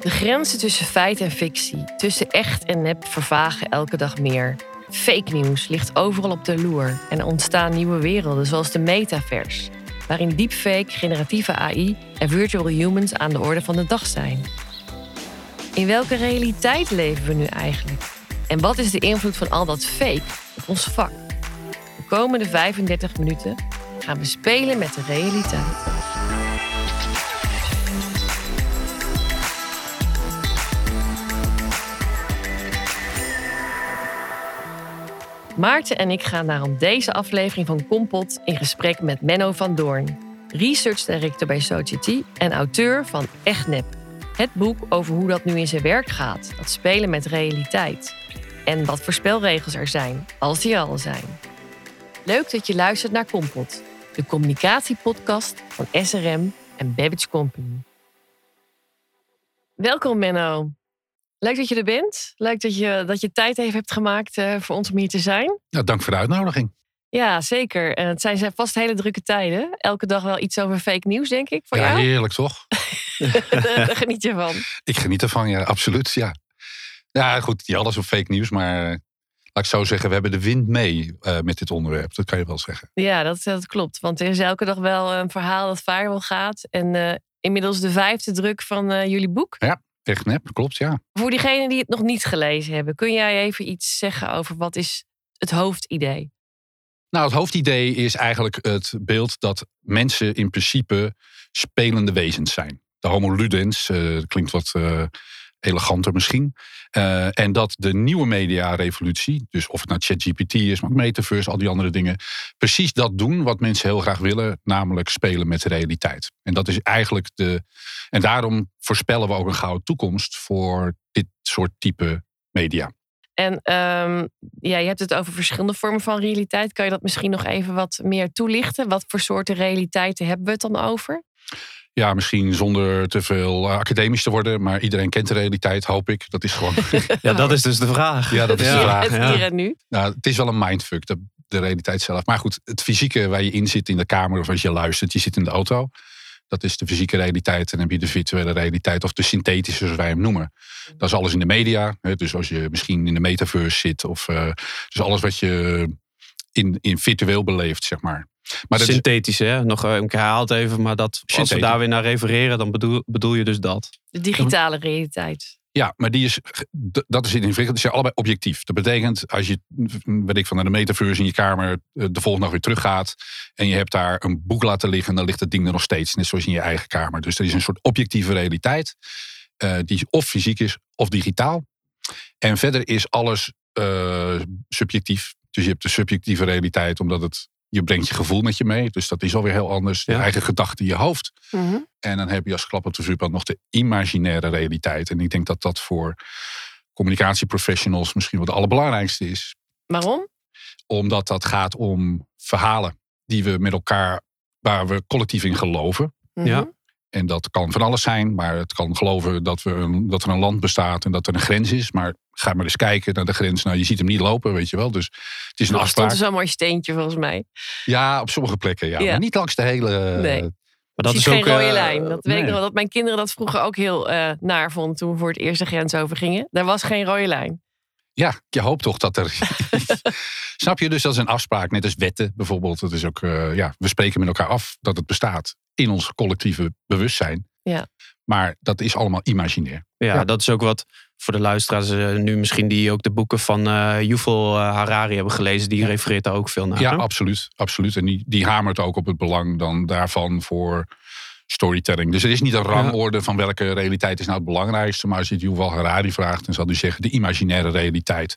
De grenzen tussen feit en fictie, tussen echt en nep, vervagen elke dag meer. Fake news ligt overal op de loer en ontstaan nieuwe werelden zoals de metaverse, waarin deepfake, generatieve AI en virtual humans aan de orde van de dag zijn. In welke realiteit leven we nu eigenlijk? En wat is de invloed van al dat fake op ons vak? De komende 35 minuten gaan we spelen met de realiteit. Maarten en ik gaan daarom deze aflevering van Kompot in gesprek met Menno van Doorn, research director bij Society en auteur van Echt Nep. Het boek over hoe dat nu in zijn werk gaat, dat spelen met realiteit. En wat voor spelregels er zijn, als die al zijn. Leuk dat je luistert naar Kompot, de communicatiepodcast van SRM en Babbage Company. Welkom Menno. Leuk dat je er bent. Leuk dat je, dat je tijd even hebt gemaakt uh, voor ons om hier te zijn. Ja, dank voor de uitnodiging. Ja, zeker. En het zijn vast hele drukke tijden. Elke dag wel iets over fake nieuws, denk ik. Voor ja, jou? heerlijk toch? Daar geniet je van. Ik geniet ervan, ja, absoluut. Ja, ja goed, niet alles op fake nieuws, maar eh, laat ik zo zeggen, we hebben de wind mee uh, met dit onderwerp. Dat kan je wel zeggen. Ja, dat, dat klopt. Want er is elke dag wel een verhaal dat viral gaat. En uh, inmiddels de vijfde druk van jullie boek. Ja. Echt nep, klopt, ja. Voor diegenen die het nog niet gelezen hebben, kun jij even iets zeggen over wat is het hoofdidee? Nou, het hoofdidee is eigenlijk het beeld dat mensen in principe spelende wezens zijn. De homo ludens, uh, klinkt wat uh, eleganter misschien. Uh, en dat de nieuwe mediarevolutie, dus of het nou ChatGPT is, maar metaverse, al die andere dingen, precies dat doen wat mensen heel graag willen, namelijk spelen met de realiteit. En dat is eigenlijk de. En daarom voorspellen we ook een gouden toekomst voor dit soort type media. En um, ja, je hebt het over verschillende vormen van realiteit. Kan je dat misschien nog even wat meer toelichten? Wat voor soorten realiteiten hebben we het dan over? Ja, misschien zonder te veel academisch te worden, maar iedereen kent de realiteit, hoop ik. Dat is gewoon. ja, dat is dus de vraag. Ja, dat is ja, de vraag. Het hier en nu. Nou, het is wel een mindfuck, de, de realiteit zelf. Maar goed, het fysieke waar je in zit in de kamer of als je luistert, je zit in de auto. Dat is de fysieke realiteit. En dan heb je de virtuele realiteit of de synthetische, zoals wij hem noemen. Dat is alles in de media. Dus als je misschien in de metaverse zit. Of uh, dus alles wat je in, in virtueel beleeft, zeg maar. Maar Synthetisch, hè? Nog een keer herhaald even. Maar dat, als we daar weer naar refereren, dan bedoel, bedoel je dus dat. De digitale realiteit. Ja, maar die is, dat is ingewikkeld. Die zijn allebei objectief. Dat betekent, als je, weet ik van, naar de metaverse in je kamer de volgende dag weer teruggaat. En je hebt daar een boek laten liggen, dan ligt het ding er nog steeds. Net zoals in je eigen kamer. Dus er is een soort objectieve realiteit. Uh, die of fysiek is of digitaal. En verder is alles uh, subjectief. Dus je hebt de subjectieve realiteit, omdat het je brengt je gevoel met je mee. Dus dat is alweer heel anders. Je ja. eigen gedachten in je hoofd. Mm -hmm. En dan heb je als klap op de vuurpad nog de imaginaire realiteit. En ik denk dat dat voor communicatieprofessionals misschien wel de allerbelangrijkste is. Waarom? Omdat dat gaat om verhalen die we met elkaar, waar we collectief in geloven. Mm -hmm. Ja. En dat kan van alles zijn, maar het kan geloven dat, we een, dat er een land bestaat en dat er een grens is. Maar ga maar eens kijken naar de grens. Nou, je ziet hem niet lopen, weet je wel. Dus het is een er afspraak. stond zo'n mooi steentje volgens mij. Ja, op sommige plekken, ja. Ja. Maar niet langs de hele... Nee. Maar dat is geen ook, rode eh, lijn. Dat weet ik wel. Dat mijn kinderen dat vroeger ook heel eh, naar vonden toen we voor het eerst de grens over gingen. Daar was geen rode lijn. Ja, je hoopt toch dat er. Snap je? Dus dat is een afspraak, net als wetten bijvoorbeeld. Dat is ook, eh, ja, we spreken met elkaar af dat het bestaat in ons collectieve bewustzijn. Ja. Maar dat is allemaal imaginair. Ja, Ja. dat is ook wat voor de luisteraars eh, nu misschien die ook de boeken van eh Yuval Harari hebben gelezen. Die refereert daar ook veel naar. Ja, hè? absoluut. absoluut. En die, die hamert ook op het belang dan daarvan voor storytelling. Dus er is niet een rangorde van welke realiteit is nou het belangrijkste. Maar als je het Yuval Harari vraagt, dan zal hij zeggen de imaginaire realiteit.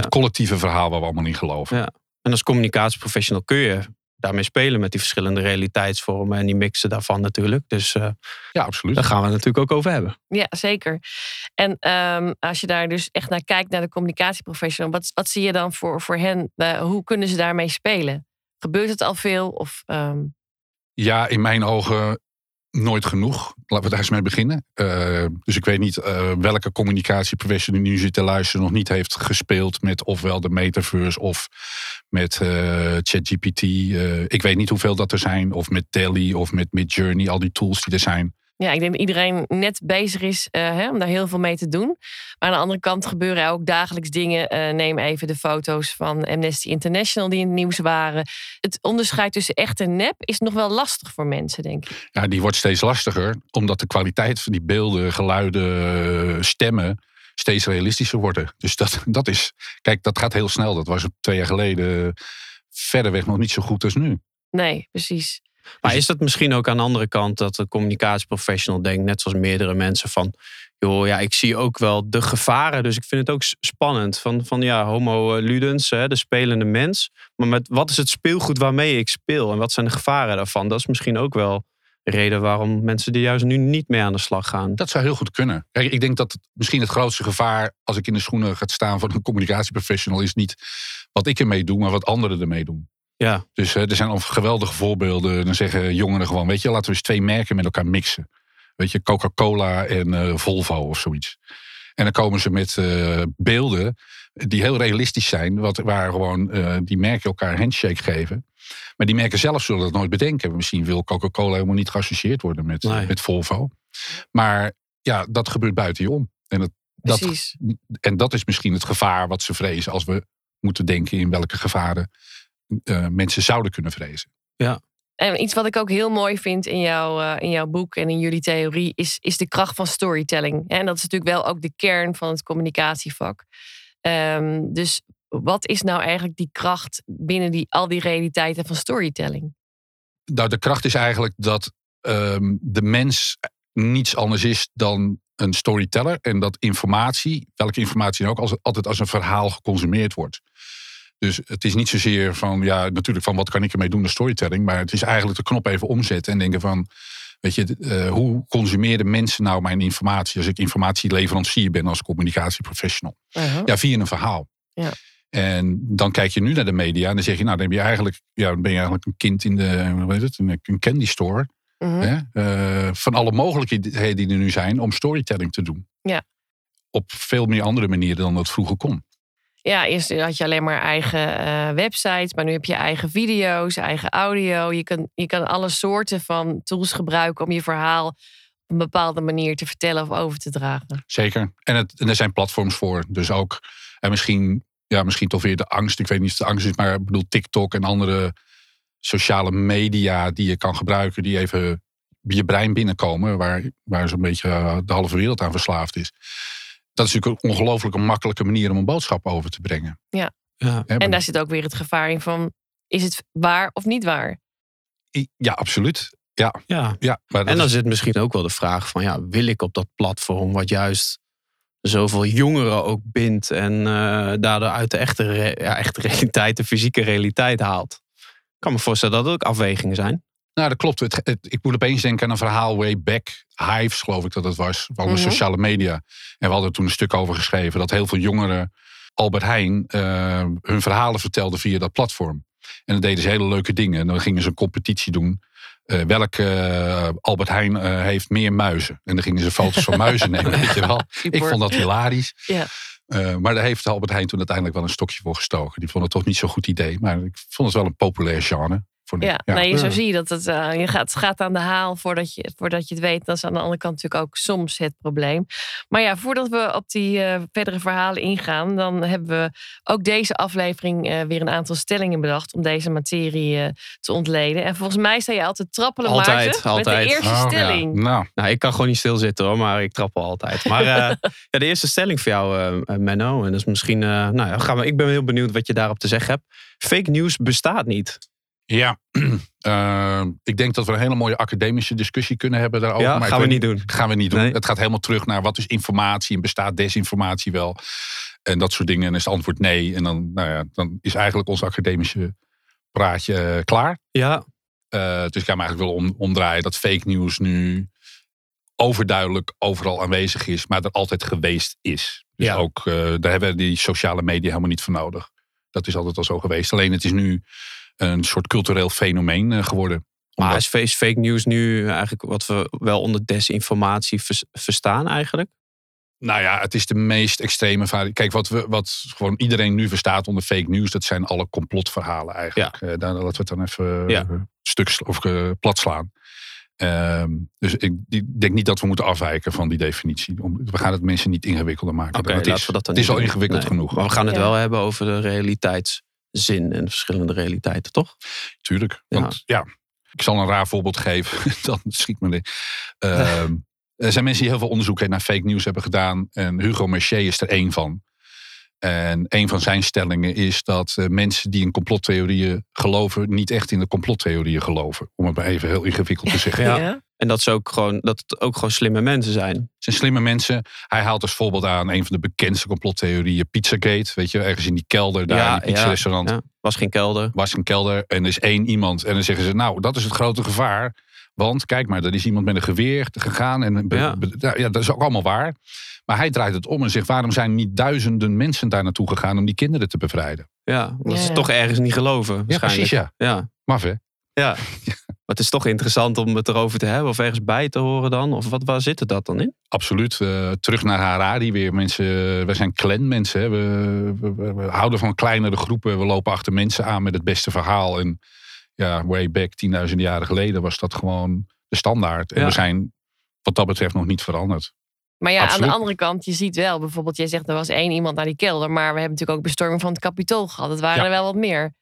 Het collectieve verhaal waar we allemaal in geloven. Ja. En als communicatieprofessional kun je daarmee spelen met die verschillende realiteitsvormen en die mixen daarvan natuurlijk. Dus eh, Ja, absoluut. daar gaan we het natuurlijk ook over hebben. Ja, zeker. En ehm, als je daar dus echt naar kijkt, naar de communicatieprofessional, wat, wat zie je dan voor, voor hen? Eh, hoe kunnen ze daarmee spelen? Gebeurt het al veel? Of, ehm, Ja, in mijn ogen nooit genoeg. Laten we daar eens mee beginnen. Eh, dus ik weet niet eh, welke communicatieprofessional nu zit te luisteren nog niet heeft gespeeld met ofwel de metaverse of met eh, ChatGPT. Ik weet niet hoeveel dat er zijn. Of met Telly of met Midjourney, al die tools die er zijn. Ja, ik denk dat iedereen net bezig is uh, hè, om daar heel veel mee te doen. Maar aan de andere kant gebeuren er ook dagelijks dingen. Uh, neem even de foto's van Amnesty International die in het nieuws waren. Het onderscheid tussen echt en nep is nog wel lastig voor mensen, denk ik. Ja, die wordt steeds lastiger, omdat de kwaliteit van die beelden, geluiden, stemmen steeds realistischer worden. Dus dat, dat is, kijk, dat gaat heel snel. Dat was twee jaar geleden verderweg nog niet zo goed als nu. Nee, precies. Maar is dat misschien ook aan de andere kant dat de communicatieprofessional denkt, net zoals meerdere mensen, van joh, ja, ik zie ook wel de gevaren. Dus ik vind het ook spannend. Van, van ja, homo ludens, hè, de spelende mens. Maar met wat is het speelgoed waarmee ik speel? En wat zijn de gevaren daarvan? Dat is misschien ook wel reden waarom mensen er juist nu niet mee aan de slag gaan. Dat zou heel goed kunnen. Kijk, ik denk dat misschien het grootste gevaar als ik in de schoenen ga staan van een communicatieprofessional is niet wat ik ermee doe, maar wat anderen ermee doen. Ja. Dus uh, er zijn al geweldige voorbeelden. Dan zeggen jongeren gewoon, weet je, laten we eens twee merken met elkaar mixen. Weet je, Coca-Cola en uh, Volvo of zoiets. En dan komen ze met uh, beelden die heel realistisch zijn, wat, waar gewoon die merken elkaar een handshake geven. Maar die merken zelf zullen dat nooit bedenken. Misschien wil Coca-Cola helemaal niet geassocieerd worden met, Nee. met Volvo. Maar ja, dat gebeurt buiten je om. En, dat, Precies. en dat is misschien het gevaar wat ze vrezen als we moeten denken in welke gevaren eh, mensen zouden kunnen vrezen. En iets wat ik ook heel mooi vind in, jouw eh, in jouw boek en in jullie theorie is, is de kracht van storytelling. En dat is natuurlijk wel ook de kern van het communicatievak. Ehm, dus wat is nou eigenlijk die kracht binnen die, al die realiteiten van storytelling? Nou, de kracht is eigenlijk dat ehm, de mens niets anders is dan een storyteller. En dat informatie, welke informatie dan ook, als, altijd als een verhaal geconsumeerd wordt. Dus het is niet zozeer van, ja, natuurlijk van wat kan ik ermee doen, de storytelling. Maar het is eigenlijk de knop even omzetten en denken van, weet je, uh, hoe consumeren mensen nou mijn informatie als ik informatieleverancier ben als communicatieprofessional? Uh-huh. Ja, via een verhaal. Ja. En dan kijk je nu naar de media en dan zeg je, nou, dan ben je eigenlijk, ja, dan ben je eigenlijk een kind in de, hoe heet het, een, candy store. Mhm. Hè? Uh, van alle mogelijkheden die er nu zijn om storytelling te doen. Ja. Op veel meer andere manieren dan dat vroeger kon. Ja, eerst had je alleen maar eigen uh, websites, maar nu heb je eigen video's, eigen audio. Je kan, je kan alle soorten van tools gebruiken om je verhaal op een bepaalde manier te vertellen of over te dragen. Zeker. En er zijn platforms voor. Dus ook, en misschien, ja, misschien toch weer de angst. Ik weet niet of het de angst is, maar ik bedoel TikTok en andere sociale media die je kan gebruiken, die even je brein binnenkomen, waar, waar zo'n beetje eh, de halve wereld aan verslaafd is. Dat is natuurlijk een ongelooflijk makkelijke manier om een boodschap over te brengen. Ja. Ja. En daar zit ook weer het gevaar in van, is het waar of niet waar? Ja, absoluut. Ja, Ja. ja maar En dan is- zit misschien ook wel de vraag van, ja, wil ik op dat platform wat juist zoveel jongeren ook bindt en eh, daardoor uit de echte, re- ja, echte realiteit, de fysieke realiteit haalt? Ik kan me voorstellen dat dat ook afwegingen zijn. Nou, dat klopt. Het, het- ik moet opeens denken aan een verhaal way back. Hives, geloof ik dat het was. Over Mhm. sociale media. En we hadden toen een stuk over geschreven. Dat heel veel jongeren Albert Heijn eh, hun verhalen vertelden via dat platform. En dan deden ze hele leuke dingen. En dan gingen ze een competitie doen. Eh welke eh, Albert Heijn heeft meer muizen? En dan gingen ze foto's van muizen nemen. Weet je wel. Super. Ik vond dat hilarisch. Ja. Maar daar heeft Albert Heijn toen uiteindelijk wel een stokje voor gestoken. Die vond het toch niet zo'n goed idee. Maar ik vond het wel een populair genre. Ja, Nee, zo Ja. zie je dat het, eh, je gaat, het gaat aan de haal voordat je, voordat je het weet. Dat is aan de andere kant natuurlijk ook soms het probleem. Maar ja, voordat we op die eh, verdere verhalen ingaan, dan hebben we ook deze aflevering eh, weer een aantal stellingen bedacht om deze materie eh, te ontleden. En volgens mij sta je altijd trappelen, Altijd, Maarten, altijd. met de eerste Oh, ja. stelling. Nou, Nou, ik kan gewoon niet stilzitten hoor, maar ik trap wel altijd. Maar eh, ja, de eerste stelling voor jou, Menno. En dat is misschien, eh, nou ja, gaan we, ik ben heel benieuwd wat je daarop te zeggen hebt. Fake news bestaat niet. Ja, eh, ik denk dat we een hele mooie academische discussie kunnen hebben daarover. ja, maar gaan we niet doen. Gaan we niet doen. Nee. Het gaat helemaal terug naar wat is informatie en bestaat desinformatie wel. En dat soort dingen. En is het antwoord nee. En dan, nou ja, dan is eigenlijk ons academische praatje eh, klaar. Ja, Eh, dus ik ga me eigenlijk wel om, omdraaien dat fake news nu overduidelijk overal aanwezig is, maar er altijd geweest is. Dus Ja. ook, daar hebben we die sociale media helemaal niet voor nodig. Dat is altijd al zo geweest. Alleen het is nu een soort cultureel fenomeen eh, geworden. maar Omdat- is fake news nu eigenlijk wat we wel onder desinformatie vers- verstaan eigenlijk? Nou ja, het is de meest extreme vari- Kijk, wat, we, wat gewoon iedereen nu verstaat onder fake news, dat zijn alle complotverhalen eigenlijk. Eh, daar, laten we het dan even Ja. eh, stuk of plat slaan. Ehm, dus ik die- denk niet dat we moeten afwijken van die definitie. Om- We gaan het mensen niet ingewikkelder maken. Dan het is. we dat dan het is niet al ingewikkeld Nee, genoeg. Maar we gaan het Ja. wel hebben over de realiteitszin en de verschillende realiteiten, toch? Tuurlijk. Ja. Want ja, ik zal een raar voorbeeld geven. Dan schiet me niet. Ehm, er zijn mensen die heel veel onderzoek naar fake news hebben gedaan. En Hugo Mercier is er één van. En een van zijn stellingen is dat eh, mensen die in complottheorieën geloven, niet echt in de complottheorieën geloven. Om het maar even heel ingewikkeld te zeggen. Ja. En dat, ze ook gewoon, dat het ook gewoon slimme mensen zijn. Het zijn slimme mensen. Hij haalt als voorbeeld aan een van de bekendste complottheorieën, Pizzagate. Weet je, ergens in die kelder daar, in die pizzarestaurant. ja. Was geen kelder. was een kelder en er is één iemand. En dan zeggen ze, nou, dat is het grote gevaar. Want kijk maar, er is iemand met een geweer gegaan. En be- Ja. be- ja, dat is ook allemaal waar. Maar hij draait het om en zegt, waarom zijn niet duizenden mensen daar naartoe gegaan om die kinderen te bevrijden? Ja, ze ja. toch ergens niet geloven. Ja, waarschijnlijk. precies, ja. ja. Maf, hè? Ja. Maar het is toch interessant om het erover te hebben of ergens bij te horen dan? Of wat, waar zit het dat dan in? Absoluut. Eh, terug naar Harari weer. Mensen, wij zijn clanmensen. hè. We, we, we- we houden van kleinere groepen. We lopen achter mensen aan met het beste verhaal. En ja, way back, 10.000 jaren geleden was dat gewoon de standaard. En Ja. we zijn wat dat betreft nog niet veranderd. Maar ja, aan de andere kant, je ziet wel, bijvoorbeeld, jij zegt er was één iemand naar die kelder, maar we hebben natuurlijk ook bestorming van het kapitool gehad. Het waren Ja. er wel wat meer.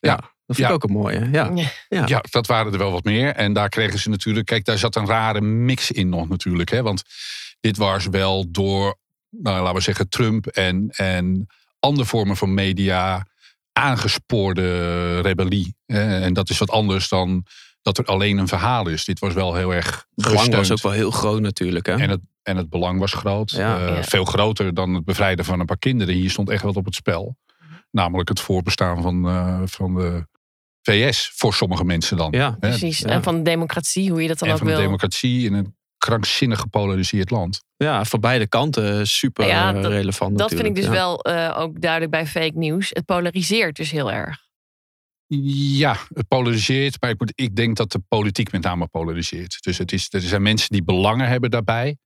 Dat vind Ja. ik ook een mooie. Ja. Ja. Ja. Ja. dat waren er wel wat meer. En daar kregen ze natuurlijk... Kijk, daar zat een rare mix in nog natuurlijk. Hè? Want dit was wel door, nou, laten we zeggen, Trump en, en andere vormen van media aangespoorde rebellie. En dat is wat anders dan dat er alleen een verhaal is. Dit was wel heel erg Het belang was ook wel heel groot natuurlijk. Hè? En het, en het belang was groot. Ja. Eh, Ja. Veel groter dan het bevrijden van een paar kinderen. Hier stond echt wat op het spel. Namelijk het voorbestaan van, eh, van de VS. Voor sommige mensen dan. Ja, Hè? Precies. Ja. En van de democratie, hoe je dat dan en ook van de wil. democratie in een krankzinnig gepolariseerd land. ja, voor beide kanten super Ja, eh, dat- relevant Dat vind ik dus Ja. wel eh, ook duidelijk bij fake news. Het polariseert dus heel erg. Ja, het polariseert. Maar ik, moet, ik denk dat de politiek met name polariseert. Dus het is, er zijn mensen die belangen hebben daarbij.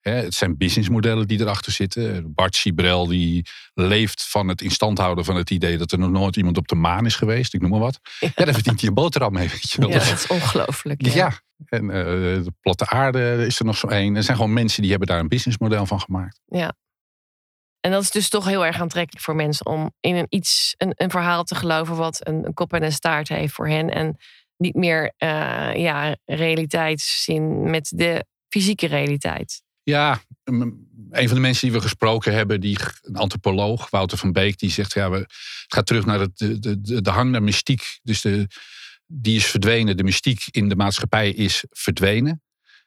Hè, het zijn businessmodellen die erachter zitten. Bart Sibrel die leeft van het instand houden van het idee dat er nog nooit iemand op de maan is geweest. Ik noem maar wat. Ja, daar verdient hij een boterham mee. Weet je wel. Ja, Dat- dat is ongelooflijk. Ja, Ja. En eh, de platte aarde is er nog zo één. Er zijn gewoon mensen die hebben daar een businessmodel van gemaakt. En dat is dus toch heel erg aantrekkelijk voor mensen om in een iets, een, een verhaal te geloven wat een, een kop en een staart heeft voor hen. En niet meer eh, ja, realiteitszin met de fysieke realiteit. Ja, een van de mensen die we gesproken hebben, die, een antropoloog, Wouter van Beek, die zegt: ja, we, het gaat terug naar het, de, de, de hang naar mystiek. Dus de, die is verdwenen. De mystiek in de maatschappij is verdwenen.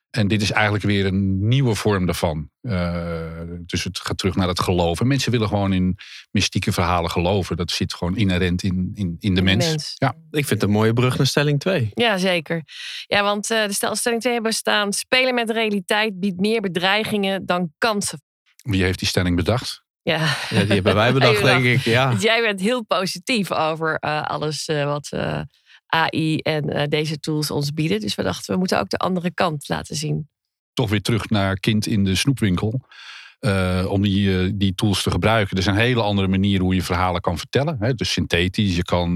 En dit is eigenlijk weer een nieuwe vorm daarvan. Eh, dus het gaat terug naar het geloven. Mensen willen gewoon in mystieke verhalen geloven. Dat zit gewoon inherent in, in, in de mens. Ja. Ik vind het een mooie brug naar stelling 2. Ja, zeker. Ja, want eh, de stelstelling 2 hebben we staan. Spelen met realiteit biedt meer bedreigingen dan kansen. Wie heeft die stelling bedacht? Ja, Ja, die hebben wij bedacht, denk ik. Ja. Want jij bent heel positief over eh, alles wat eh, AI en eh, deze tools ons bieden. Dus we dachten, we moeten ook de andere kant laten zien. toch weer terug naar kind in de snoepwinkel. eh, om die, eh, die tools te gebruiken. Er zijn hele andere manieren hoe je verhalen kan vertellen. Hè. Dus synthetisch. Je kan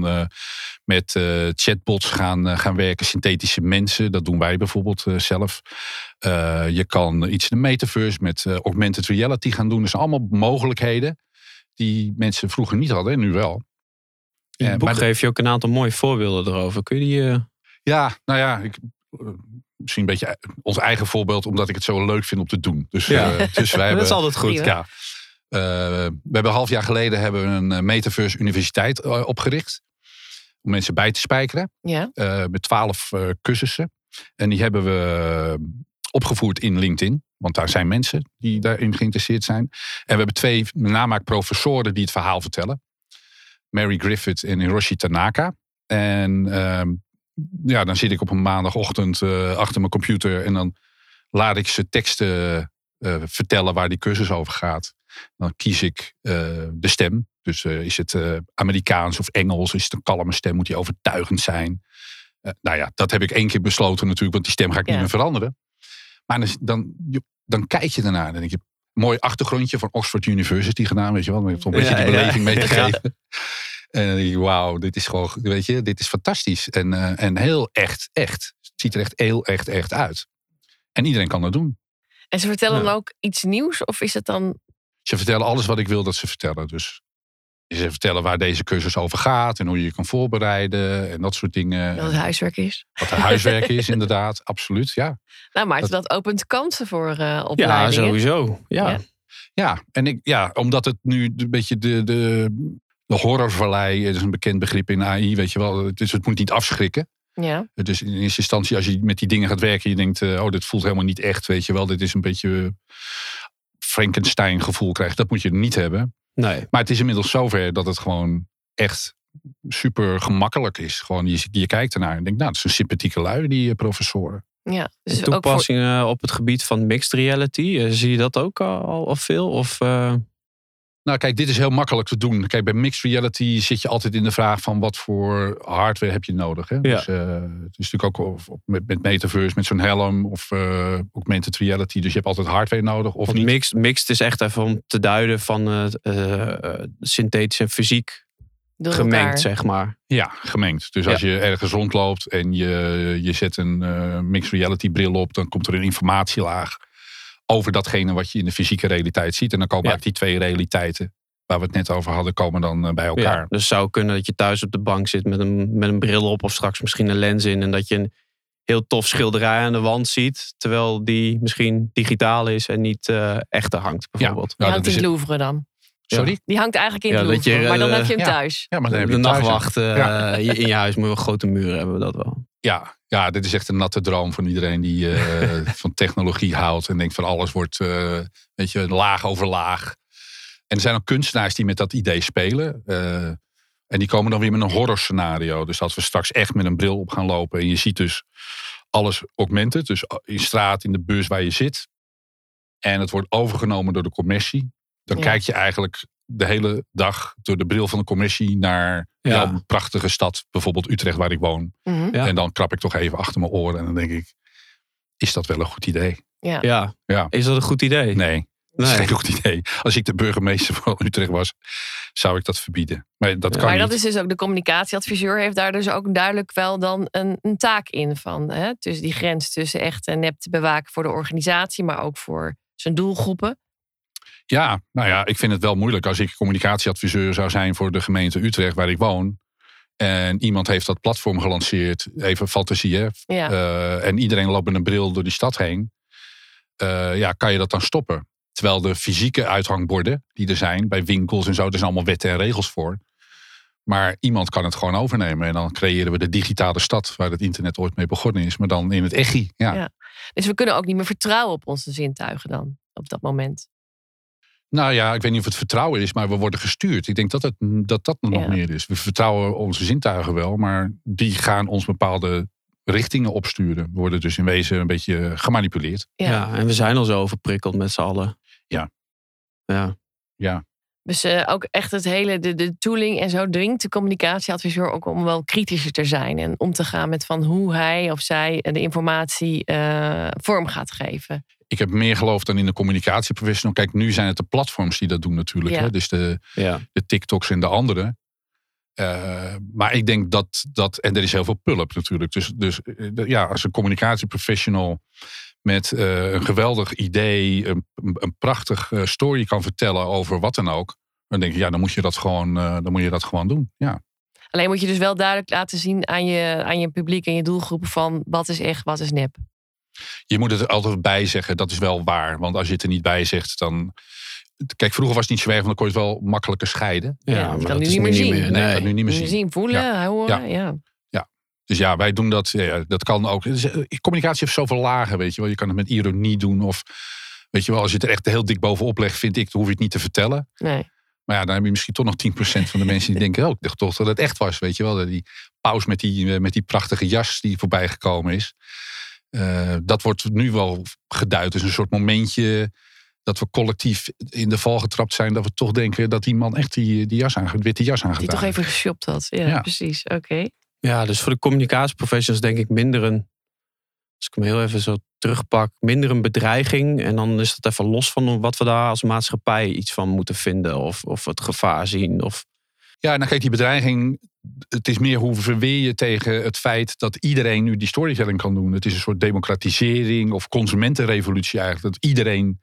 met chatbots gaan, gaan werken. Synthetische mensen. Dat doen wij bijvoorbeeld zelf. Je kan iets in de metaverse met augmented reality gaan doen. Dat zijn allemaal mogelijkheden die mensen vroeger niet hadden en nu wel. In Ja, het boek maar geef je ook een aantal mooie voorbeelden erover. Kun je die... eh, Ja, nou ja, ik, eh, misschien een beetje ons eigen voorbeeld, omdat ik het zo leuk vind om te doen. Dus, Ja. eh, dus wij dat hebben, is altijd goed. Ja, Eh, we hebben een half jaar geleden hebben we een eh, Metaverse Universiteit eh, opgericht. Om mensen bij te spijkeren. Ja, eh, met twaalf eh, cursussen. En die hebben we eh, opgevoerd in LinkedIn. Want daar zijn mensen die daarin geïnteresseerd zijn. En we hebben twee namaakprofessoren die het verhaal vertellen. Mary Griffith en Hiroshi Tanaka. En ehm, ja, dan zit ik op een maandagochtend eh, achter mijn computer. En dan laat ik ze teksten eh, vertellen waar die cursus over gaat. Dan kies ik eh, de stem. Dus is het Amerikaans of Engels? Is het een kalme stem? Moet die overtuigend zijn? Nou ja, dat heb ik één keer besloten natuurlijk, want die stem ga ik Ja. niet meer veranderen. Maar dan, dan, dan kijk je daarnaar en dan denk je, mooi achtergrondje van Oxford University gedaan, weet je wel, om een beetje die ja. beleving mee te geven. En dan denk je, wauw, dit is gewoon, weet je, dit is fantastisch. En, eh, en heel echt, echt. Het ziet er echt heel echt, echt uit. En iedereen kan dat doen. En ze vertellen Ja. dan ook iets nieuws? Of is het dan... Ze vertellen alles wat ik wil dat ze vertellen. Dus ze vertellen waar deze cursus over gaat en hoe je je kan voorbereiden en dat soort dingen. dat het huiswerk is? Wat de huiswerk is, inderdaad. Absoluut, ja. Nou, maar dat, Dat- opent kansen voor eh Ja, opleidingen. sowieso. Ja. Ja. Ja, en ik, ja, omdat het nu een beetje de, de, de horrorvallei, dat is een bekend begrip in AI, weet je wel. Dus het moet niet afschrikken. Ja. Dus in eerste instantie, als je met die dingen gaat werken, je denkt, eh, oh, dit voelt helemaal niet echt, weet je wel. Dit is een beetje Frankenstein gevoel krijgt. Dat moet je niet hebben. Nee. Maar het is inmiddels zover dat het gewoon echt super gemakkelijk is. Gewoon, je, je kijkt ernaar en denkt, nou, dat is een sympathieke lui, die eh, professoren. ja. Dus ook voor, Toepassingen op het gebied van mixed reality. eh, zie je dat ook al, al veel? Of, eh, Nou, kijk, dit is heel makkelijk te doen. Kijk, bij mixed reality zit je altijd in de vraag van wat voor hardware heb je nodig. Hè? Dus eh, het is natuurlijk ook of- of met, met metaverse, met zo'n helm of eh augmented reality. Dus je hebt altijd hardware nodig of niet. mixed, mixed is echt even om te duiden van eh eh, synthetisch en fysiek door gemengd, elkaar. zeg maar. Ja, gemengd. Dus Ja. als je ergens rondloopt en je, je zet een eh, mixed reality bril op, dan komt er een informatielaag over datgene wat je in de fysieke realiteit ziet. En dan komen Ja. eigenlijk die twee realiteiten waar we het net over hadden, komen dan eh, bij elkaar. Ja, dus het zou kunnen dat je thuis op de bank zit met een, met een bril op of straks misschien een lens in. En dat je een heel tof schilderij aan de wand ziet. Terwijl die misschien digitaal is en niet eh echte hangt bijvoorbeeld. Die Ja, hangt dat in Louvre dan. Sorry? Die hangt eigenlijk in Ja, je, Louvre, maar dan eh, heb je hem thuis. Ja, maar dan heb de je een- nachtwacht Ja. in je huis moet wel grote muren hebben we dat wel. Ja, ja, dit is echt een natte droom van iedereen die eh, van technologie houdt. En denkt van alles wordt, eh, weet je, laag over laag. En er zijn ook kunstenaars die met dat idee spelen. eh, en die komen dan weer met een horror scenario. Dus dat we straks echt met een bril op gaan lopen. En je ziet dus alles augmented. Dus in straat, in de bus waar je zit. En het wordt overgenomen door de commercie. Dan Ja. kijk je eigenlijk de hele dag door de bril van de commercie naar Ja. jouw prachtige stad. Bijvoorbeeld Utrecht waar ik woon. Mhm. Ja. En dan krap ik toch even achter mijn oren en dan denk ik, is dat wel een goed idee? Ja. Ja. Ja. Is dat een goed idee? Nee, dat is Nee. geen goed idee. Als ik de burgemeester van Utrecht was, zou ik dat verbieden. Maar dat Ja. kan Maar niet. dat is dus ook de communicatieadviseur heeft daar dus ook duidelijk wel dan een, een taak in van. Hè? Dus die grens tussen echt en nep te bewaken voor de organisatie, maar ook voor zijn doelgroepen. Ja, nou ja, ik vind het wel moeilijk als ik communicatieadviseur zou zijn voor de gemeente Utrecht waar ik woon. En iemand heeft dat platform gelanceerd, even fantasie hè. Ja. Eh, en iedereen loopt met een bril door die stad heen. Eh, ja, kan je dat dan stoppen? Terwijl de fysieke uithangborden die er zijn bij winkels en zo, er zijn allemaal wetten en regels voor. Maar iemand kan het gewoon overnemen. En dan creëren we de digitale stad waar het internet ooit mee begonnen is. Maar dan in het echi. Ja. Ja. Dus we kunnen ook niet meer vertrouwen op onze zintuigen dan op dat moment. Nou ja, ik weet niet of het vertrouwen is, maar we worden gestuurd. Ik denk dat het, dat, dat nog Ja. meer is. We vertrouwen onze zintuigen wel, maar die gaan ons bepaalde richtingen opsturen. We worden dus in wezen een beetje gemanipuleerd. Ja. Ja. en we zijn al zo overprikkeld met z'n allen. Ja. Ja. Dus eh, ook echt het hele, de, de tooling en zo dringt de communicatieadviseur ook om wel kritischer te zijn. En om te gaan met van hoe hij of zij de informatie eh, vorm gaat geven. Ik heb meer geloof dan in de communicatieprofessional. Kijk, nu zijn het de platforms die dat doen natuurlijk. Ja. Hè? Dus de, Ja. de TikToks en de andere. Eh, maar ik denk dat, dat, en er is heel veel pulp natuurlijk. Dus, dus eh, ja, als een communicatieprofessional met eh, een geweldig idee, een, een prachtig eh, story kan vertellen over wat dan ook. Dan denk ik, ja, dan moet je dat gewoon, eh, dan moet je dat gewoon doen. Ja. Alleen moet je dus wel duidelijk laten zien aan je, aan je publiek en je doelgroepen van wat is echt, wat is nep. Je moet het er altijd bij zeggen, dat is wel waar. Want als je het er niet bij zegt, dan. Kijk, vroeger was het niet zo erg, want dan kon je het wel makkelijker scheiden. Ja, Ja, maar kan dat nu niet meer zien. Nee, ik kan nu niet meer zien. zien, voelen, horen. Ja. Dus ja, wij doen dat. Ja, dat kan ook. Dus, eh, Communicatie heeft zoveel lagen, weet je wel. Je kan het met ironie doen. Of weet je wel, als je het er echt heel dik bovenop legt, vind ik, dan hoef je het niet te vertellen. Nee. Maar ja, dan heb je misschien toch nog 10% van de mensen die denken, oh, ik dacht toch dat het echt was. Weet je wel, die paus met die, eh, met die prachtige jas die voorbij gekomen is. Eh, dat wordt nu wel geduid. Dus een soort momentje dat we collectief in de val getrapt zijn. Dat we toch denken dat die man echt die, die jas aan, witte jas Die aangedaan toch heeft. even geshopt had. Ja, Ja. precies. Oké. Ja, dus voor de communicatieprofessionals denk ik minder een, als ik hem heel even zo terugpak, minder een bedreiging. En dan is dat even los van wat we daar als maatschappij iets van moeten vinden. Of, of het gevaar zien. Of, Ja, nou kijk, die bedreiging. Het is meer hoe verweer je tegen het feit dat iedereen nu die storytelling kan doen. Het is een soort democratisering of consumentenrevolutie eigenlijk. Dat iedereen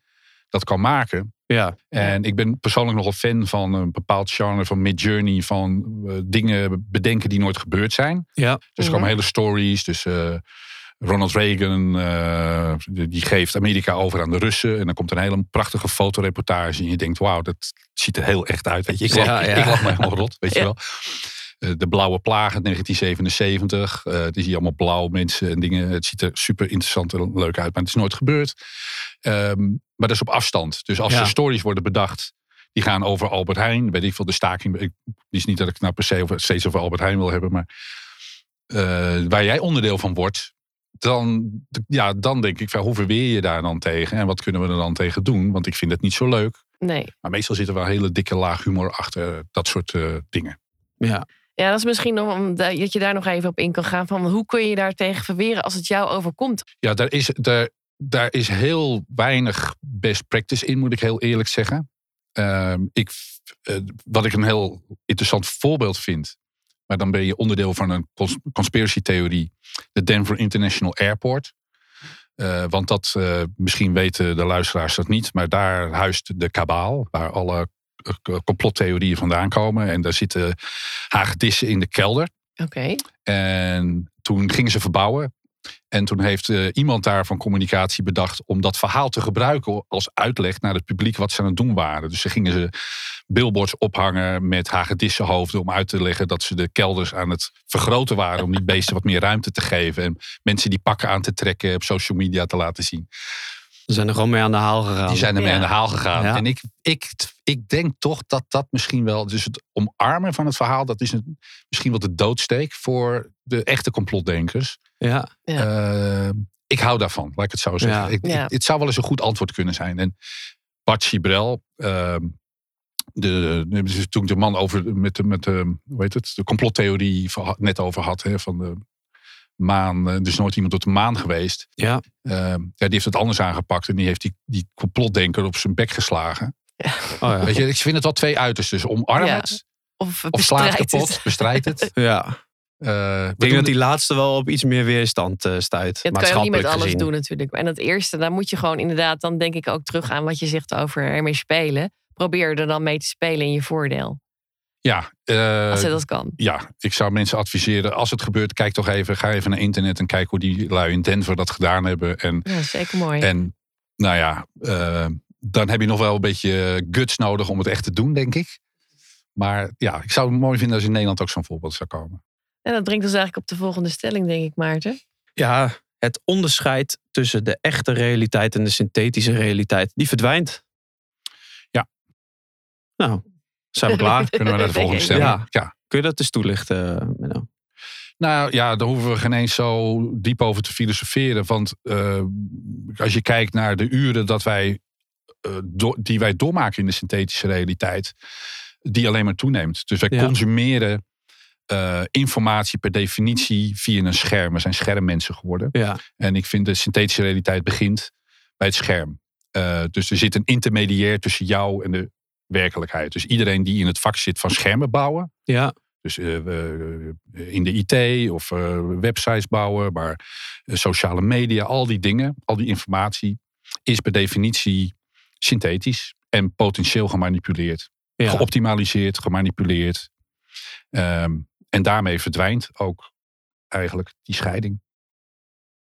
dat kan maken. Ja. En ik ben persoonlijk nogal fan van een bepaald genre van Midjourney. Van uh, dingen bedenken die nooit gebeurd zijn. Ja. Dus er komen hele stories. Dus uh, Ronald Reagan, uh, die geeft Amerika over aan de Russen. En dan komt een hele prachtige fotoreportage. En je denkt, wauw, dat ziet er heel echt uit. Weet je, ik ja, ja. ik me helemaal rot, weet je wel. De blauwe plaag uit 1977. Uh, het is hier allemaal blauw mensen en dingen. Het ziet er super interessant en leuk uit, maar het is nooit gebeurd. Um, maar dat is op afstand. Dus als er stories worden bedacht, die gaan over Albert Heijn. Weet ik veel, de staking. Ik, is niet dat ik nou per se over, steeds over Albert Heijn wil hebben, maar uh, waar jij onderdeel van wordt, dan, ja, dan denk ik, hoe verweer je daar dan tegen? En wat kunnen we er dan tegen doen? Want ik vind het niet zo leuk. Nee. Maar meestal zit er wel een hele dikke laag humor achter dat soort uh, dingen. Ja. Ja, dat is misschien nog om dat je daar nog even op in kan gaan. Van hoe kun je daar tegen verweren als het jou overkomt? Ja, daar is, daar, daar is heel weinig best practice in, moet ik heel eerlijk zeggen. Uh, ik, uh, wat ik een heel interessant voorbeeld vind, maar dan ben je onderdeel van een cons de Denver International Airport. Uh, want dat, misschien weten de luisteraars dat niet, maar daar huist de kabaal, waar alle complottheorieën vandaan komen. En daar zitten hagedissen in de kelder. Oké. Okay. En toen gingen ze verbouwen. En toen heeft uh, iemand daar van communicatie bedacht om dat verhaal te gebruiken als uitleg naar het publiek wat ze aan het doen waren. Dus ze gingen ze billboards ophangen met hagedissenhoofden om uit te leggen dat ze de kelders aan het vergroten waren om die beesten wat meer ruimte te geven. En mensen die pakken aan te trekken op social media te laten zien. Ze zijn er gewoon mee aan de haal gegaan. Die zijn er mee ja. aan de haal gegaan. Ja. En ik, ik, ik denk toch dat dat misschien wel. Dus het omarmen van het verhaal, dat is een, misschien wel de doodsteek voor de echte complotdenkers. Ja. Uh, ik hou daarvan, laat ik het zo zeggen. Ik, ik, het zou wel eens een goed antwoord kunnen zijn. En Bart Chibrel, uh, de, de, toen de man over met, de, met de, hoe heet het, de complottheorie net over had, hè, van de maan, er is nooit iemand op de maan geweest. Ja. Uh, ja, die heeft het anders aangepakt en die heeft die, die complotdenker op zijn bek geslagen. Ja. Oh, ja. Weet je, ik vind het wel twee uitersten. Dus omarm Ja. het Of, of sla het bestrijd kapot, het. bestrijd het. ja. Uh, we Ik denk dat die laatste wel op iets meer weerstand uh, stuit. Het kan je ook niet met alles gezien. doen natuurlijk. En dat eerste, daar moet je gewoon inderdaad, dan denk ik ook terug aan wat je zegt over ermee spelen. Probeer er dan mee te spelen in je voordeel. Ja, uh, Als je dat kan. ja, ik zou mensen adviseren, als het gebeurt, kijk toch even, ga even naar internet en kijk hoe die lui in Denver dat gedaan hebben. En, Ja, zeker mooi. en nou ja, uh, dan heb je nog wel een beetje guts nodig om het echt te doen, denk ik. Maar ja, ik zou het mooi vinden als in Nederland ook zo'n voorbeeld zou komen. En dat brengt ons eigenlijk op de volgende stelling, denk ik, Maarten. Ja, het onderscheid tussen de echte realiteit en de synthetische realiteit, die verdwijnt. Ja. Nou, zijn we klaar. Kunnen we naar de volgende Denk stelling? Ja. ja. Kun je dat eens toelichten, Menno? Nou ja, daar hoeven we geen eens zo diep over te filosoferen. Want uh, als je kijkt naar de uren dat wij, uh, do, die wij doormaken in de synthetische realiteit, die alleen maar toeneemt. Dus wij Ja. consumeren uh, informatie per definitie via een scherm. We zijn schermmensen geworden. Ja, En ik vind de synthetische realiteit begint bij het scherm. Uh, dus er zit een intermediair tussen jou en de werkelijkheid. Dus iedereen die in het vak zit van schermen bouwen, ja, dus uh, uh, in de IT of uh, websites bouwen, maar sociale media, al die dingen, al die informatie is per definitie synthetisch en potentieel gemanipuleerd. ja. Geoptimaliseerd, gemanipuleerd. Um, en daarmee verdwijnt ook eigenlijk die scheiding.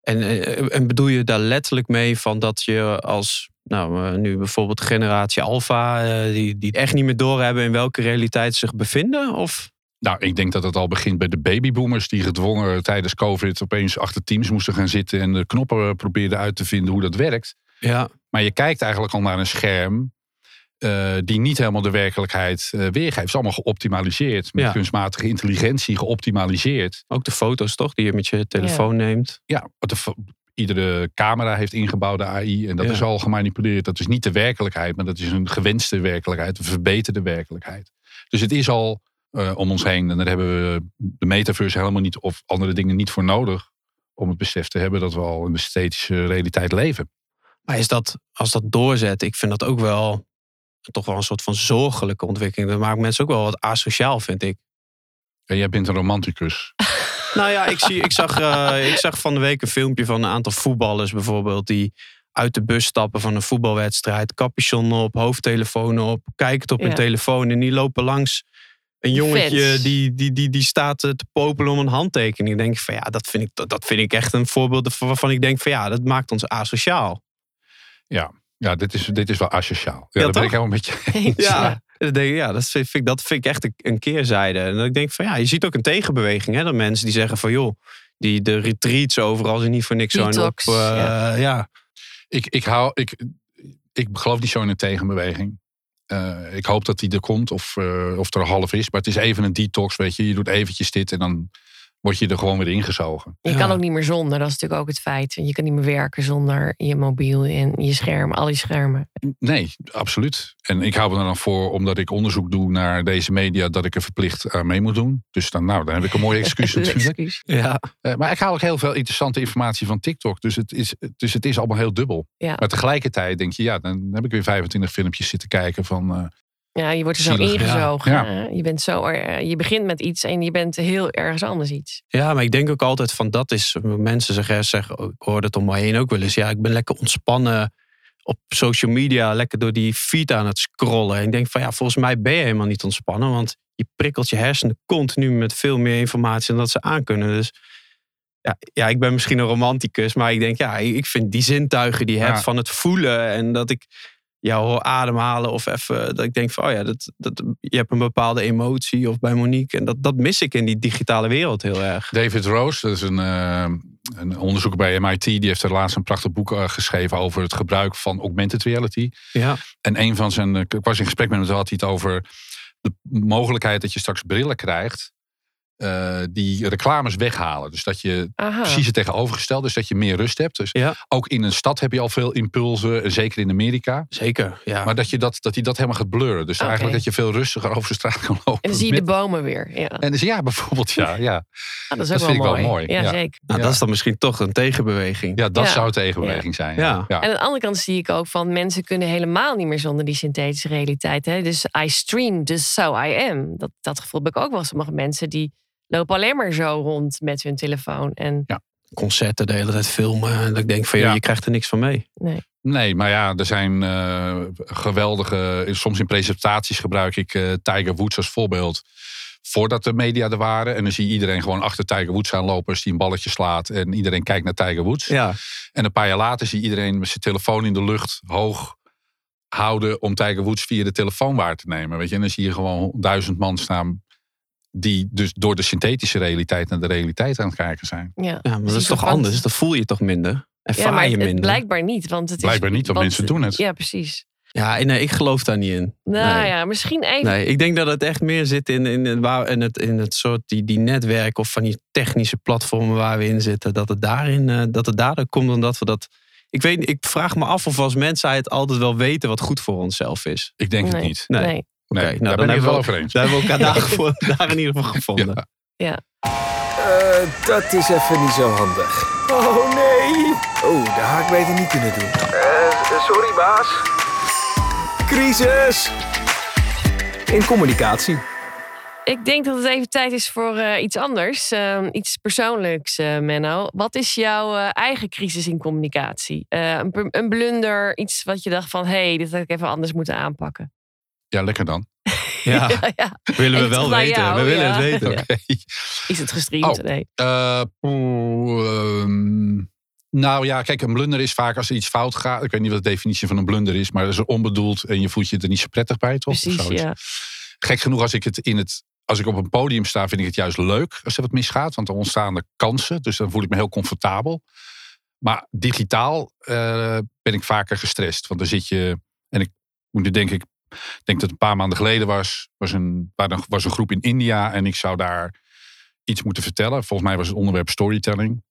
En, eh, en bedoel je daar letterlijk mee van dat je als, nou eh, nu bijvoorbeeld generatie Alpha, eh, die, die echt niet meer doorhebben in welke realiteit ze zich bevinden? Of? Nou, ik denk dat het al begint bij de babyboomers die gedwongen tijdens COVID opeens achter teams moesten gaan zitten en de knoppen probeerden uit te vinden hoe dat werkt. Ja, Maar je kijkt eigenlijk al naar een scherm uh, die niet helemaal de werkelijkheid uh, weergeeft. Het is allemaal geoptimaliseerd. Met Ja. kunstmatige intelligentie geoptimaliseerd. ook de foto's toch, die je met je telefoon neemt. Ja, wat de iedere camera heeft ingebouwde AI. En dat Ja. is al gemanipuleerd. Dat is niet de werkelijkheid, maar dat is een gewenste werkelijkheid. Een verbeterde werkelijkheid. Dus het is al uh, om ons heen. En daar hebben we de metaverse helemaal niet of andere dingen niet voor nodig. Om het besef te hebben dat we al in de esthetische realiteit leven. Maar is dat, als dat doorzet, ik vind dat ook wel toch wel een soort van zorgelijke ontwikkeling. Dat maakt mensen ook wel wat asociaal, vind ik. Ja, jij bent een romanticus. Nou ja, ik, zie, ik, zag, eh, ik zag van de week een filmpje van een aantal voetballers bijvoorbeeld. die uit de bus stappen van een voetbalwedstrijd. capuchon op, hoofdtelefoon op, kijken op hun Ja. telefoon. En die lopen langs een jongetje die, die, die, die staat te popelen om een handtekening. Ik denk van ja, dat vind ik, dat, dat vind ik echt een voorbeeld waarvan ik denk van ja, dat maakt ons asociaal. Ja, dit is, dit is wel asociaal. Ja, Ja, dat ben ik helemaal met je eens. Ja, dat, denk ik, ja dat, vind ik, dat vind ik echt een- keerzijde. En dat ik denk van ja, je ziet ook een tegenbeweging. Hè, dat mensen die zeggen van joh, die, de retreats overal zijn niet voor niks zo op. Eh, ja. ja. Ik, ik, hou, ik, ik geloof niet zo in een tegenbeweging. Eh, ik hoop dat die er komt of, eh, of er half is. Maar het is even een detox, weet je. Je doet eventjes dit en dan word je er gewoon weer ingezogen. Je Ja. kan ook niet meer zonder, dat is natuurlijk ook het feit. Je kan niet meer werken zonder je mobiel en je scherm, al die schermen. Nee, absoluut. En ik hou er dan voor, omdat ik onderzoek doe naar deze media, dat ik er verplicht aan mee moet doen. Dus dan, nou, dan heb ik een mooie excuus natuurlijk. excuus. ja. Eh, maar ik haal ook heel veel interessante informatie van TikTok. Dus het is, dus het is allemaal heel dubbel. Ja. Maar tegelijkertijd denk je, ja, dan heb ik weer 25 filmpjes zitten kijken van... eh, Ja, je wordt er zo Zielig, ingezogen. Ja. hè. Je, bent zo, eh, je begint met iets en je bent heel ergens anders iets. Ja, maar ik denk ook altijd van dat is. Mensen zeggen, zeggen oh, ik hoor het om mij heen ook wel eens. Ja, ik ben lekker ontspannen op social media, lekker door die feed aan het scrollen. En ik denk van ja, volgens mij ben je helemaal niet ontspannen, want je prikkelt je hersenen continu met veel meer informatie dan dat ze aankunnen. Dus ja, ja, ik ben misschien een romanticus, maar ik denk ja, ik vind die zintuigen die je Ja. hebt van het voelen en dat ik jou hoor ademhalen of even dat ik denk van oh ja, dat, dat, je hebt een bepaalde emotie of bij Monique en dat, dat mis ik in die digitale wereld heel erg. David Rose, dat is een, eh, een onderzoeker bij MIT, die heeft er laatst een prachtig boek eh, geschreven over het gebruik van augmented reality. Ja. En een van zijn, eh, ik was in gesprek met hem, toen had hij het over de mogelijkheid dat je straks brillen krijgt. Eh, die reclames weghalen. Dus dat je Aha. precies het tegenovergestelde, dus dat je meer rust hebt. Dus Ja. ook in een stad heb je al veel impulsen, en zeker in Amerika. Zeker, ja. Maar dat, je dat, dat hij dat helemaal gaat blurren. Dus eigenlijk dat je veel rustiger over de straat kan lopen. En dan zie je de bomen weer. Ja, En dus ja, bijvoorbeeld, ja. Ja, Ah, dat is dat ook vind ik wel wel mooi. mooi, Ja, ja. zeker. nou, ja. dat is dan misschien toch een tegenbeweging. ja dat Ja. zou tegenbeweging zijn. Ja. Ja. En aan de andere kant zie ik ook van mensen kunnen helemaal niet meer zonder die synthetische realiteit. Hè? Dus I stream, dus so I am. Dat, dat gevoel heb ik ook wel. Sommige mensen die lopen alleen maar zo rond met hun telefoon. En Concerten de hele tijd filmen. En dat ik denk van, ja. Ja. je krijgt er niks van mee. nee. Nee, maar ja, er zijn eh, geweldige. Soms in presentaties gebruik ik eh, Tiger Woods als voorbeeld. Voordat de media er waren. En dan zie je iedereen gewoon achter Tiger Woods aanlopen. Als die een balletje slaat. En iedereen kijkt naar Tiger Woods. Ja, En een paar jaar later zie je iedereen met zijn telefoon in de lucht hoog houden. om Tiger Woods via de telefoon waar te nemen. Weet je? En dan zie je gewoon duizend man staan. Die dus door de synthetische realiteit naar de realiteit aan het kijken zijn. Ja. ja maar dat is toch anders? Dat voel je toch minder? Ervaar Ja, maar je het, minder? het blijkbaar niet. Want het Blijkbaar is, niet, want mensen doen het. Ja, precies. Ja, nee, ik geloof daar niet in. Nou Nee. ja, misschien even. Nee, ik denk dat het echt meer zit in, in, in, waar, in, het, in het soort die, die netwerk of van die technische platformen waar we in zitten. Dat het daarin eh, dat het daardoor komt dan dat we dat. Ik weet, ik vraag me af of we als mensheid altijd wel weten wat goed voor onszelf is. Ik denk het niet. Nee. Nee. Nee, Oké, nou, daar dan ben ik het wel hebben over eens. Daar hebben we elkaar daar, daar in ieder geval gevonden. Ja. Eh, dat is even niet zo handig. Oh nee! Oh, dat had ik beter niet kunnen doen. Eh, sorry baas. Crisis! In communicatie. Ik denk dat het even tijd is voor eh, iets anders. Ehm, iets persoonlijks, eh, Menno. Wat is jouw eh, eigen crisis in communicatie? Eh, een, een blunder, iets wat je dacht van... hé, hey, dit had ik even anders moeten aanpakken. Ja, lekker dan. Ja, ja, ja. willen we wel weten. jou, we willen ja. het weten. Is het gestreamd? Oh. Nee. Eh, poeh, ehm, nou ja, kijk, een blunder is vaak als er iets fout gaat. Ik weet niet wat de definitie van een blunder is, maar dat is onbedoeld en je voelt je er niet zo prettig bij, toch? Precies, ja. Gek genoeg, als ik het in het. Als ik op een podium sta, vind ik het juist leuk als er wat misgaat. Want dan ontstaan er kansen. Dus dan voel ik me heel comfortabel. Maar digitaal eh, ben ik vaker gestrest. Want dan zit je. En ik moet nu denk ik. Ik denk dat het een paar maanden geleden was. Was een, was een groep in India. En ik zou daar iets moeten vertellen. Volgens mij was het onderwerp storytelling.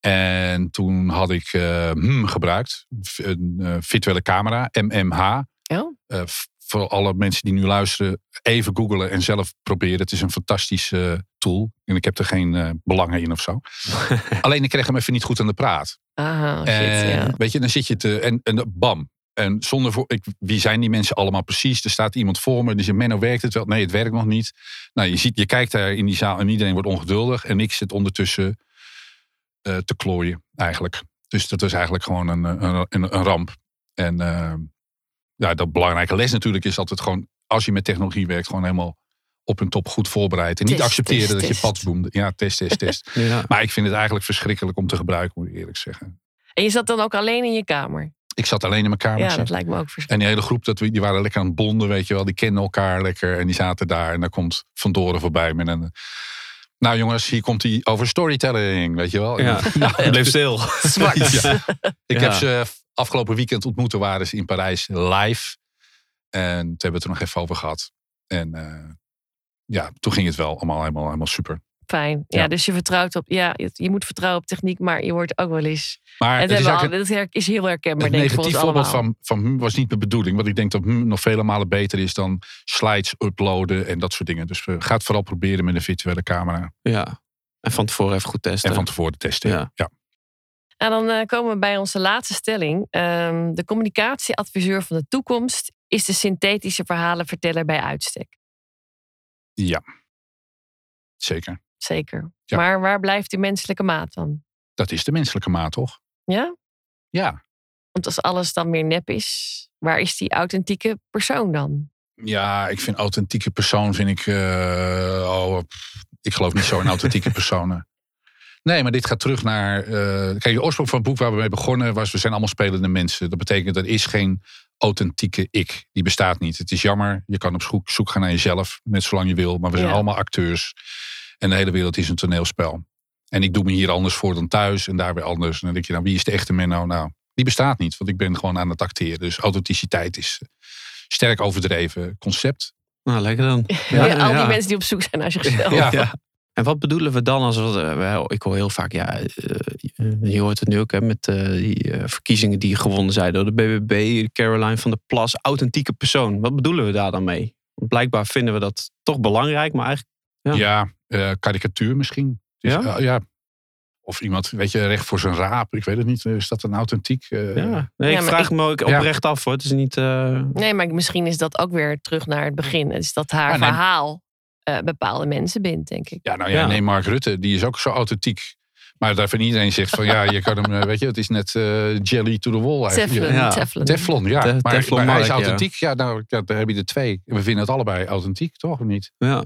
En toen had ik hmm gebruikt. Een eh, virtuele camera, MMH. Oh. Eh, voor alle mensen die nu luisteren, even googlen en zelf proberen. Het is een fantastische tool. En ik heb er geen belangen in of zo. Alleen ik kreeg hem even niet goed aan de praat. Aha, shit, en ja. weet je, dan zit je te. En, en bam. En zonder voor, ik, wie zijn die mensen allemaal precies? Er staat iemand voor me die zegt, Menno, werkt het wel? Nee, het werkt nog niet. Nou, je ziet, je kijkt daar in die zaal en iedereen wordt ongeduldig. En ik zit ondertussen eh, te klooien, eigenlijk. Dus dat was eigenlijk gewoon een, een, een, een ramp. En uh, ja, dat belangrijke les natuurlijk is altijd gewoon, als je met technologie werkt, gewoon helemaal op een top goed voorbereid. En niet accepteren test, dat test. je pad boemde. Ja, test, test, test. Ja. maar ik vind het eigenlijk verschrikkelijk om te gebruiken, moet ik eerlijk zeggen. En je zat dan ook alleen in je kamer. Ik zat alleen in mijn kamer. Ja, dat lijkt me ook verschrikkelijk. En die hele groep, dat, we- die waren lekker aan het bonden, weet je wel. Die kenden elkaar lekker en die zaten daar. En dan komt Van Doren voorbij met een... Nou jongens, hier komt hij over storytelling, weet je wel. Ja. Nou, Bleef stil. Ja. Ik Ja. heb ze afgelopen weekend ontmoet. Toen waren ze in Parijs live. En toen hebben we het er nog even over gehad. En eh, ja, toen ging het wel allemaal helemaal, helemaal super. Fijn. Ja, Ja. dus je vertrouwt op. Ja, je, moet vertrouwen op techniek, maar je wordt ook wel eens. Maar het dat, is al- is heel herkenbaar, het negatief voorbeeld van, van hm was niet mijn bedoeling. Want ik denk dat hm nog vele malen beter is dan slides uploaden en dat soort dingen. Dus we gaan het vooral proberen met een virtuele camera. Ja. En van tevoren even goed testen. En van tevoren testen. Ja. ja. En dan eh, komen we bij onze laatste stelling. Ehm, de communicatieadviseur van de toekomst is de synthetische verhalenverteller bij uitstek. Ja, zeker. Zeker. Ja. Maar waar blijft die menselijke maat dan? Dat is de menselijke maat, toch? Ja? Ja. Want als alles dan meer nep is, waar is die authentieke persoon dan? Ja, ik vind authentieke persoon, vind ik... eh, oh, pff, ik geloof niet zo in authentieke personen. Nee, maar dit gaat terug naar... eh, kijk, de oorsprong van het boek waar we mee begonnen was... we zijn allemaal spelende mensen. Dat betekent, dat er is geen authentieke ik. Die bestaat niet. Het is jammer, je kan op zoek, zoek gaan naar jezelf. Net zolang je wil. Maar we zijn Ja. allemaal acteurs. En de hele wereld is een toneelspel. En ik doe me hier anders voor dan thuis. En daar weer anders. En dan denk je, nou, wie is de echte Menno? Nou, die bestaat niet. Want ik ben gewoon aan het acteren. Dus authenticiteit is een sterk overdreven concept. Nou, lekker dan. Ja, al die mensen die op zoek zijn naar zichzelf. Ja. Ja. En wat bedoelen we dan als we, eh, wel, ik hoor heel vaak, ja, eh, je hoort het nu ook hè, met eh, die eh, verkiezingen die gewonnen zijn door de BBB, Caroline van der Plas, authentieke persoon. Wat bedoelen we daar dan mee? Blijkbaar vinden we dat toch belangrijk, maar eigenlijk, Ja. Ja, eh, karikatuur misschien. Dus, Ja? eh, ja. Of iemand, weet je, recht voor zijn raap. Ik weet het niet. Is dat een authentiek? eh, ja. Nee, ik vraag ik- me ook Ja. oprecht af hoor. Het is niet, eh, Nee, maar misschien is dat ook weer terug naar het begin. Het is dat haar Ja, nee. verhaal eh, bepaalde mensen bindt, denk ik. Ja, nou ja, Ja. nee, Mark Rutte, die is ook zo authentiek. Maar daarvan iedereen zegt van ja, je kan hem, eh, weet je, het is net eh, jelly to the wall eigenlijk. Teflon, Ja. Teflon. Teflon, ja. Te- maar, Teflon maar hij is ja. authentiek. Ja, nou, ja, daar heb je er twee. We vinden het allebei authentiek, toch? Of niet? ja.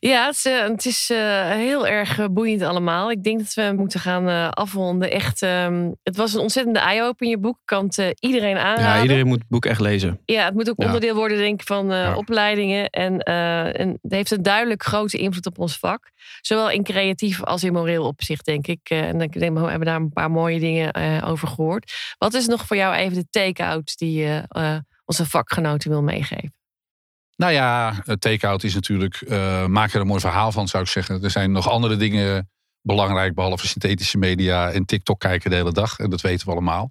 Ja, het is, eh, het is eh, heel erg eh, boeiend allemaal. Ik denk dat we moeten gaan afronden. Echt, ehm, het was een ontzettende eye-open in je boek. Ik kan het iedereen aanraden. ja, iedereen moet het boek echt lezen. Ja, het moet ook Ja. onderdeel worden, denk ik, van Ja. opleidingen. En, en het heeft een duidelijk grote invloed op ons vak. Zowel in creatief als in moreel opzicht, denk ik. En ik denk, we hebben daar een paar mooie dingen over gehoord. Wat is nog voor jou even de take-out die je onze vakgenoten wil meegeven? Nou ja, take-out is natuurlijk, eh, maak er een mooi verhaal van, zou ik zeggen. Er zijn nog andere dingen belangrijk, behalve synthetische media en TikTok kijken de hele dag. En dat weten we allemaal.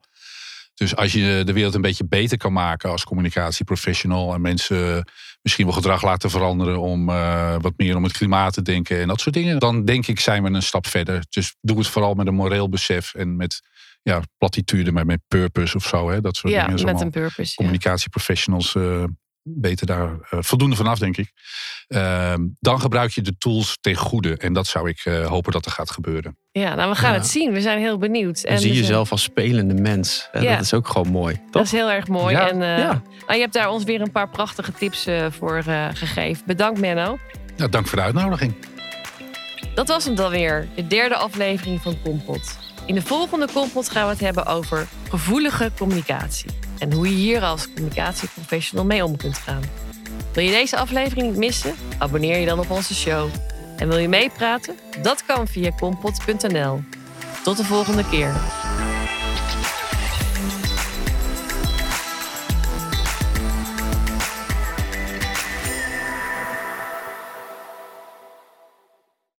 Dus als je de wereld een beetje beter kan maken als communicatieprofessional en mensen misschien wel gedrag laten veranderen om eh, wat meer om het klimaat te denken en dat soort dingen, dan denk ik zijn we een stap verder. Dus doe het vooral met een moreel besef en met ja, platitude, maar met purpose of zo. Hè, dat soort Ja, dingen. met allemaal- een purpose. communicatieprofessionals eh, weten daar eh, voldoende vanaf, denk ik. Ehm, dan gebruik je de tools ten goede. En dat zou ik eh, hopen dat er gaat gebeuren. Ja, nou, we gaan Ja. het zien. We zijn heel benieuwd. En zie dus, eh, jezelf als spelende mens. Ja. Dat is ook gewoon mooi. Dat is heel erg mooi. Ja, en eh, ja. nou, je hebt daar ons weer een paar prachtige tips eh, voor eh, gegeven. Bedankt, Menno. Ja, dank voor de uitnodiging. Dat was hem dan weer, de derde aflevering van Kompot. In de volgende Kompot gaan we het hebben over gevoelige communicatie. En hoe je hier als communicatieprofessional mee om kunt gaan. Wil je deze aflevering niet missen? Abonneer je dan op onze show. En wil je meepraten? Dat kan via kompot.nl. Tot de volgende keer.